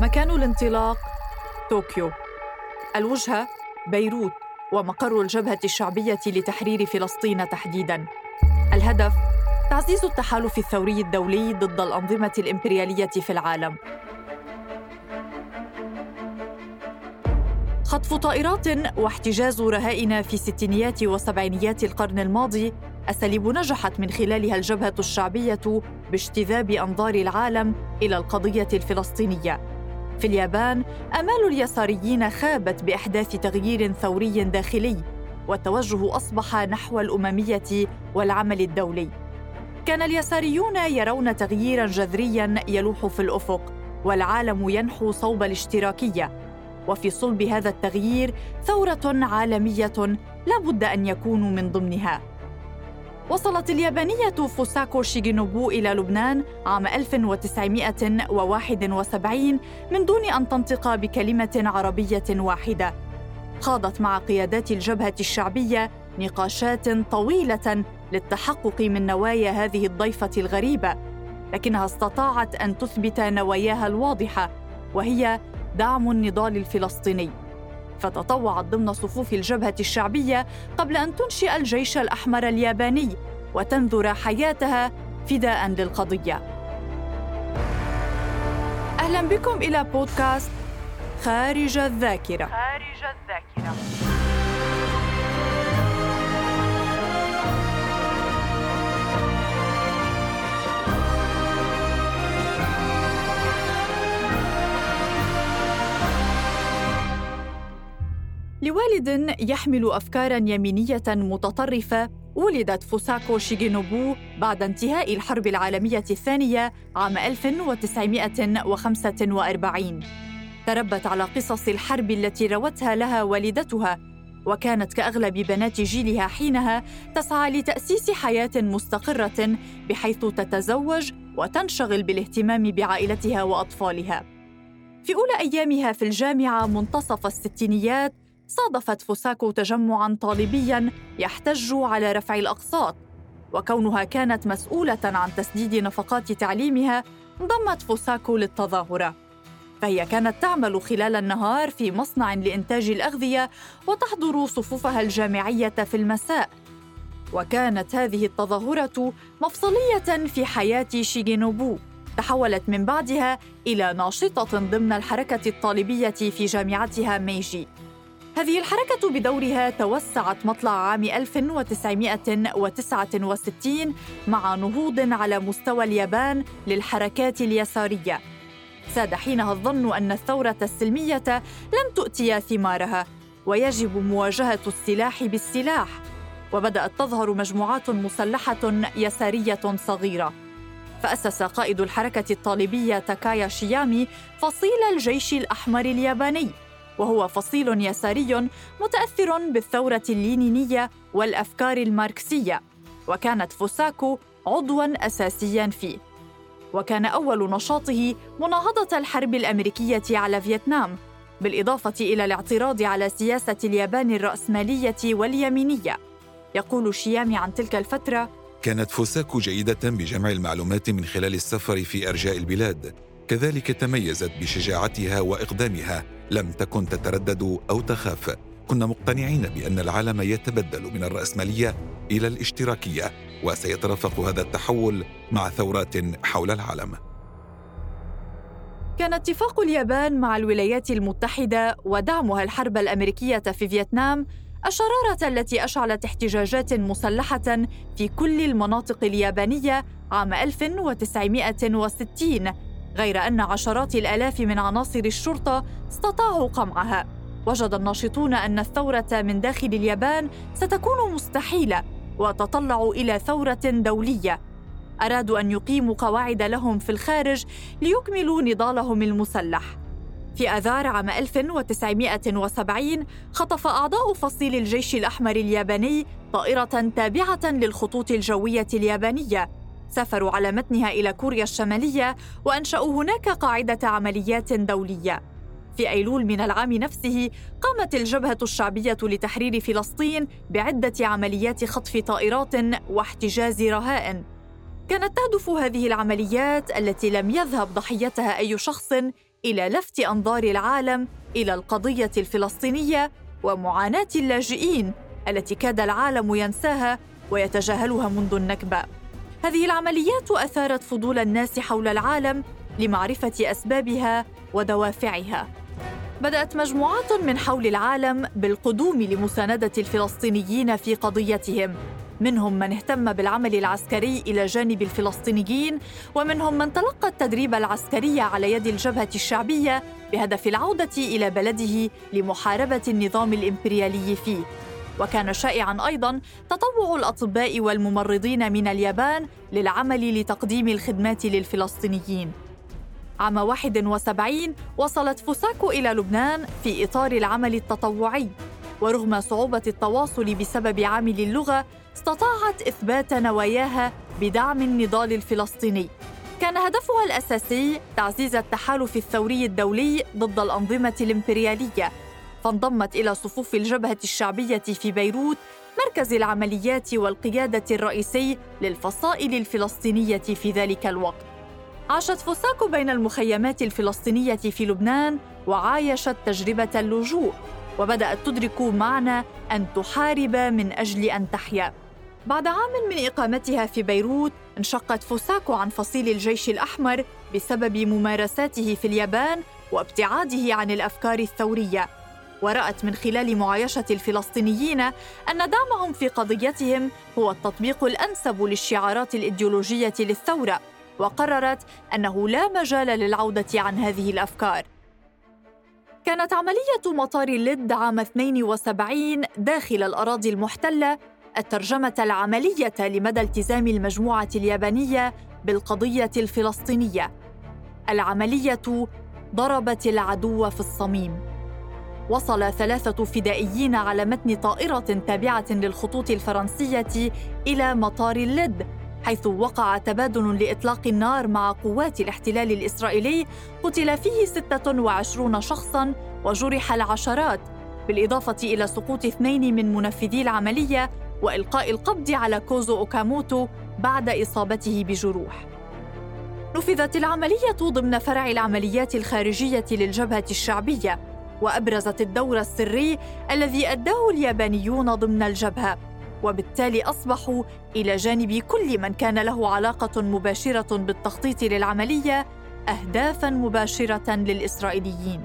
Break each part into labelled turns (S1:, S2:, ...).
S1: مكان الانطلاق طوكيو. الوجهة بيروت ومقر الجبهة الشعبية لتحرير فلسطين تحديداً. الهدف تعزيز التحالف الثوري الدولي ضد الأنظمة الإمبريالية في العالم. خطف طائرات واحتجاز رهائن في ستينيات وسبعينيات القرن الماضي. أساليب نجحت من خلالها الجبهة الشعبية باجتذاب أنظار العالم إلى القضية الفلسطينية. في اليابان آمال اليساريين خابت بإحداث تغيير ثوري داخلي والتوجه أصبح نحو الأممية والعمل الدولي. كان اليساريون يرون تغييرا جذريا يلوح في الأفق والعالم ينحو صوب الاشتراكية وفي صلب هذا التغيير ثورة عالمية لا بد أن يكونوا من ضمنها وصلت اليابانية فوساكو شيغينوبو إلى لبنان عام 1971 من دون أن تنطق بكلمة عربية واحدة. خاضت مع قيادات الجبهة الشعبية نقاشات طويلة للتحقق من نوايا هذه الضيفة الغريبة، لكنها استطاعت أن تثبت نواياها الواضحة وهي دعم النضال الفلسطيني. فتطوعت ضمن صفوف الجبهة الشعبية قبل أن تنشئ الجيش الأحمر الياباني وتنذر حياتها فداء للقضية. أهلا بكم إلى بودكاست خارج الذاكرة. خارج الذاكرة. لوالد يحمل افكارا يمينية متطرفة ولدت فوساكو شيغينوبو بعد انتهاء الحرب العالمية الثانية عام 1945 تربت على قصص الحرب التي روتها لها والدتها وكانت كأغلب بنات جيلها حينها تسعى لتأسيس حياة مستقرة بحيث تتزوج وتنشغل بالاهتمام بعائلتها وأطفالها. في أولى أيامها في الجامعة منتصف الستينيات صادفت فوساكو تجمعا طالبيا يحتج على رفع الأقساط وكونها كانت مسؤولة عن تسديد نفقات تعليمها انضمت فوساكو للتظاهرة. فهي كانت تعمل خلال النهار في مصنع لإنتاج الأغذية وتحضر صفوفها الجامعية في المساء. وكانت هذه التظاهرة مفصلية في حياة شيغينوبو تحولت من بعدها إلى ناشطة ضمن الحركة الطالبية في جامعتها ميجي. هذه الحركة بدورها توسعت مطلع عام 1969 مع نهوض على مستوى اليابان للحركات اليسارية. ساد حينها الظن أن الثورة السلمية لن تؤتي ثمارها ويجب مواجهة السلاح بالسلاح. وبدأت تظهر مجموعات مسلحة يسارية صغيرة. فأسس قائد الحركة الطالبية تاكايا شيامي فصيل الجيش الأحمر الياباني وهو فصيل يساري متأثر بالثورة اللينينية والأفكار الماركسية وكانت فوساكو عضوا اساسيا فيه. وكان أول نشاطه مناهضة الحرب الأمريكية على فيتنام بالإضافة إلى الاعتراض على سياسة اليابان الرأسمالية واليمينية. يقول شيامي عن تلك الفترة
S2: كانت فوساكو جيدة بجمع المعلومات من خلال السفر في أرجاء البلاد كذلك تميزت بشجاعتها وإقدامها. لم تكن تتردد أو تخاف. كنا مقتنعين بأن العالم يتبدل من الرأسمالية إلى الاشتراكية وسيترافق هذا التحول مع ثورات حول العالم.
S1: كان اتفاق اليابان مع الولايات المتحدة ودعمها الحرب الأمريكية في فيتنام الشرارة التي أشعلت احتجاجات مسلحة في كل المناطق اليابانية عام 1960 غير أن عشرات الآلاف من عناصر الشرطة استطاعوا قمعها. وجد الناشطون أن الثورة من داخل اليابان ستكون مستحيلة وتطلعوا إلى ثورة دولية. أرادوا أن يقيموا قواعد لهم في الخارج ليكملوا نضالهم المسلح. في آذار عام 1970 خطف أعضاء فصيل الجيش الأحمر الياباني طائرة تابعة للخطوط الجوية اليابانية. سافروا على متنها إلى كوريا الشمالية وأنشأوا هناك قاعدة عمليات دولية. في أيلول من العام نفسه قامت الجبهة الشعبية لتحرير فلسطين بعدة عمليات خطف طائرات واحتجاز رهائن كانت تهدف هذه العمليات التي لم يذهب ضحيتها أي شخص إلى لفت أنظار العالم إلى القضية الفلسطينية ومعاناة اللاجئين التي كاد العالم ينساها ويتجاهلها منذ النكبة. هذه العمليات أثارت فضول الناس حول العالم لمعرفة أسبابها ودوافعها. بدأت مجموعات من حول العالم بالقدوم لمساندة الفلسطينيين في قضيتهم. منهم من اهتم بالعمل العسكري إلى جانب الفلسطينيين ومنهم من تلقى التدريب العسكري على يد الجبهة الشعبية بهدف العودة إلى بلده لمحاربة النظام الإمبريالي فيه. وكان شائعا أيضا تطوع الأطباء والممرضين من اليابان للعمل لتقديم الخدمات للفلسطينيين. عام 71 وصلت فوساكو إلى لبنان في إطار العمل التطوعي. ورغم صعوبة التواصل بسبب عامل اللغة استطاعت إثبات نواياها بدعم النضال الفلسطيني. كان هدفها الأساسي تعزيز التحالف الثوري الدولي ضد الأنظمة الإمبريالية فانضمت إلى صفوف الجبهة الشعبية في بيروت مركز العمليات والقيادة الرئيسي للفصائل الفلسطينية في ذلك الوقت. عاشت فوساكو بين المخيمات الفلسطينية في لبنان وعايشت تجربة اللجوء وبدأت تدرك معنى أن تحارب من أجل أن تحيا. بعد عام من إقامتها في بيروت انشقت فوساكو عن فصيل الجيش الأحمر بسبب ممارساته في اليابان وابتعاده عن الأفكار الثورية. ورأت من خلال معايشة الفلسطينيين أن دعمهم في قضيتهم هو التطبيق الأنسب للشعارات الإيديولوجية للثورة وقررت أنه لا مجال للعودة عن هذه الأفكار كانت عملية مطار اللد عام 72 داخل الأراضي المحتلة الترجمة العملية لمدى التزام المجموعة اليابانية بالقضية الفلسطينية. العملية ضربت العدو في الصميم. وصل ثلاثة فدائيين على متن طائرة تابعة للخطوط الفرنسية إلى مطار اللد حيث وقع تبادل لإطلاق النار مع قوات الاحتلال الإسرائيلي. قتل فيه 26 شخصاً وجرح العشرات بالإضافة إلى سقوط اثنين من منفذي العملية وإلقاء القبض على كوزو أوكاموتو بعد إصابته بجروح. نفذت العملية ضمن فرع العمليات الخارجية للجبهة الشعبية. وأبرزت الدور السري الذي أداه اليابانيون ضمن الجبهة. وبالتالي أصبحوا إلى جانب كل من كان له علاقة مباشرة بالتخطيط للعملية اهدافا مباشرة للإسرائيليين.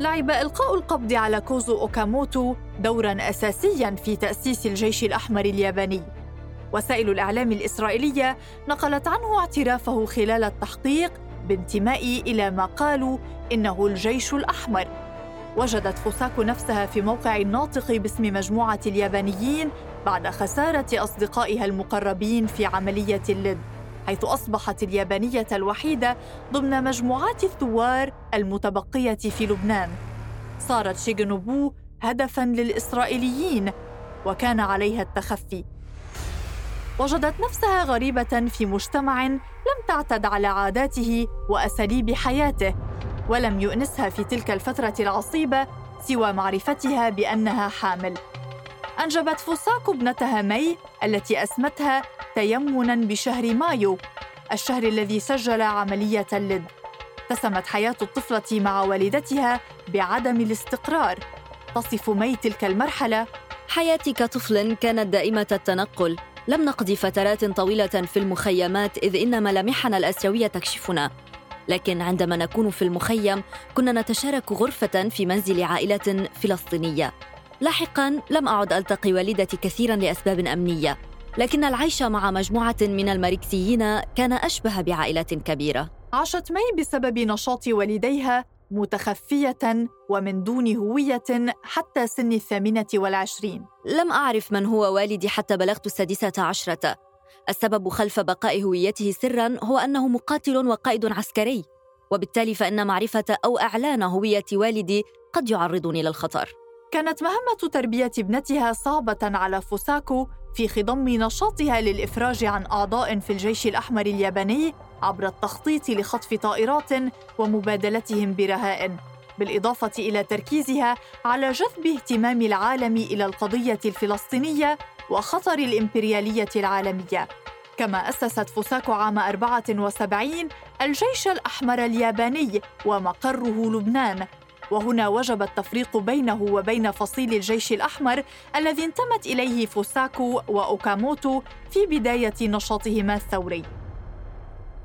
S1: لعب إلقاء القبض على كوزو أوكاموتو دورا اساسيا في تأسيس الجيش الأحمر الياباني. وسائل الإعلام الإسرائيلية نقلت عنه اعترافه خلال التحقيق بانتمائه إلى ما قالوا إنه الجيش الأحمر. وجدت فوساكو نفسها في موقع الناطق باسم مجموعة اليابانيين بعد خسارة أصدقائها المقربين في عملية اللد حيث أصبحت اليابانية الوحيدة ضمن مجموعات الثوار المتبقية في لبنان. صارت شيغنوبو هدفاً للإسرائيليين وكان عليها التخفي. وجدت نفسها غريبة في مجتمع لم تعتد على عاداته وأساليب حياته ولم يؤنسها في تلك الفترة العصيبة سوى معرفتها بأنها حامل. أنجبت فوساكو ابنتها مي التي أسمتها تيمنا بشهر مايو الشهر الذي سجل عملية اللد اتسمت حياة الطفلة مع والدتها بعدم الاستقرار. تصف مي تلك المرحلة
S3: حياتي كطفل كانت دائمة التنقل. لم نقضي فترات طويلة في المخيمات إذ إن ملامحنا الآسيوية تكشفنا. لكن عندما نكون في المخيم كنا نتشارك غرفة في منزل عائلة فلسطينية. لاحقا لم أعد ألتقي والدتي كثيرا لأسباب أمنية لكن العيش مع مجموعة من الماركسيين كان أشبه بعائلة كبيرة.
S1: عاشت مي بسبب نشاط والديها متخفية ومن دون هوية حتى سن الثامنة والعشرين.
S3: لم أعرف من هو والدي حتى بلغت السادسة عشرة. السبب خلف بقاء هويته سرا هو أنه مقاتل وقائد عسكري وبالتالي فإن معرفة أو إعلان هوية والدي قد يعرضني للخطر.
S1: كانت مهمة تربية ابنتها صعبة على فوساكو في خضم نشاطها للإفراج عن أعضاء في الجيش الأحمر الياباني عبر التخطيط لخطف طائرات ومبادلتهم برهائن بالإضافة إلى تركيزها على جذب اهتمام العالم إلى القضية الفلسطينية وخطر الإمبريالية العالمية. كما أسست فوساكو عام 74 الجيش الأحمر الياباني ومقره لبنان. وهنا وجب التفريق بينه وبين فصيل الجيش الأحمر الذي انتمت إليه فوساكو وأوكاموتو في بداية نشاطهما الثوري.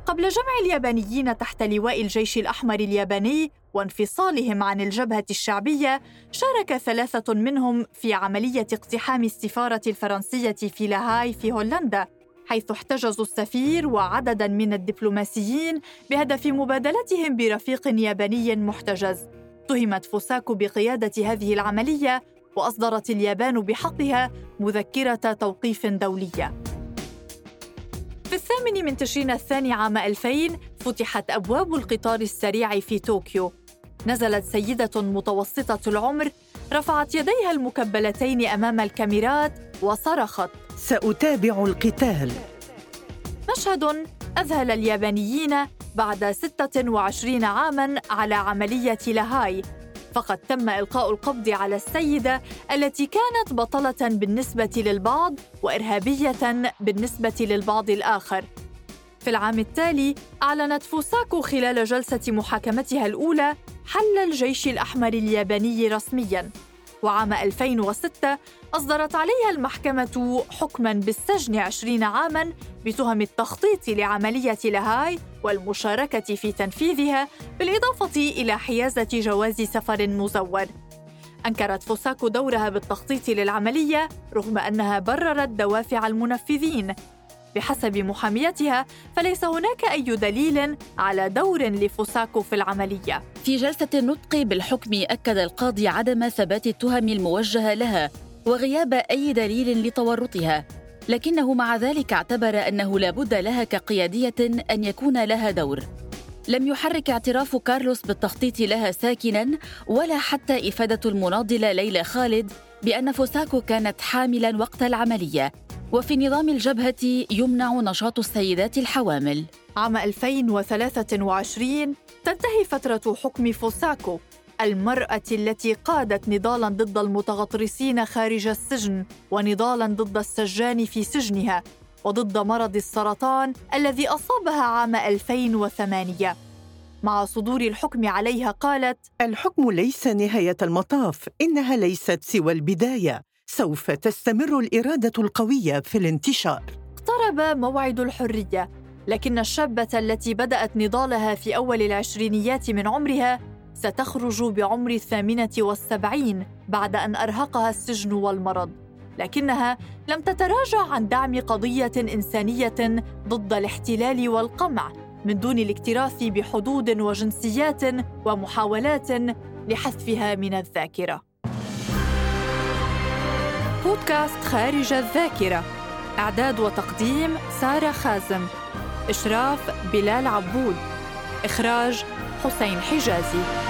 S1: قبل جمع اليابانيين تحت لواء الجيش الأحمر الياباني وانفصالهم عن الجبهة الشعبية شارك ثلاثة منهم في عملية اقتحام السفارة الفرنسية في لاهاي في هولندا حيث احتجزوا السفير وعددا من الدبلوماسيين بهدف مبادلتهم برفيق ياباني محتجز. اتهمت فوساكو بقيادة هذه العملية وأصدرت اليابان بحقها مذكرة توقيف دولية. في الثامن من تشرين الثاني عام 2000 فتحت أبواب القطار السريع في طوكيو. نزلت سيدة متوسطة العمر رفعت يديها المكبلتين أمام الكاميرات وصرخت.
S4: سأتابع القتال.
S1: مشهد أذهل اليابانيين بعد 26 عاماً على عملية لاهاي فقد تم إلقاء القبض على السيدة التي كانت بطلة بالنسبة للبعض وإرهابية بالنسبة للبعض الآخر. في العام التالي أعلنت فوساكو خلال جلسة محاكمتها الأولى حل الجيش الأحمر الياباني رسمياً. وعام 2006 أصدرت عليها المحكمة حكماً بالسجن عشرين عاماً بتهم التخطيط لعملية لاهاي والمشاركة في تنفيذها بالإضافة إلى حيازة جواز سفر مزور. أنكرت فوساكو دورها بالتخطيط للعملية رغم أنها بررت دوافع المنفذين بحسب محاميتها فليس هناك أي دليل على دور لفوساكو في العملية.
S5: في جلسة النطق بالحكم أكد القاضي عدم ثبات التهم الموجهة لها وغياب أي دليل لتورطها لكنه مع ذلك اعتبر أنه لا بد لها كقيادية أن يكون لها دور. لم يحرك اعتراف كارلوس بالتخطيط لها ساكنا ولا حتى إفادة المناضلة ليلى خالد بأن فوساكو كانت حاملا وقت العملية. وفي نظام الجبهة يمنع نشاط السيدات الحوامل.
S1: عام 2023 تنتهي فترة حكم فوساكو المرأة التي قادت نضالا ضد المتغطرسين خارج السجن ونضالا ضد السجان في سجنها وضد مرض السرطان الذي أصابها عام 2008 مع صدور الحكم عليها قالت
S4: الحكم ليس نهاية المطاف إنها ليست سوى البداية. سوف تستمر الإرادة القوية في الانتشار
S1: اقترب موعد الحرية لكن الشابة التي بدأت نضالها في أول العشرينيات من عمرها ستخرج بعمر الثامنة والسبعين بعد أن أرهقها السجن والمرض لكنها لم تتراجع عن دعم قضية إنسانية ضد الاحتلال والقمع من دون الاكتراث بحدود وجنسيات ومحاولات لحذفها من الذاكرة. بودكاست خارج الذاكرة. إعداد وتقديم سارة خازم. إشراف بلال عبود. إخراج حسين حجازي.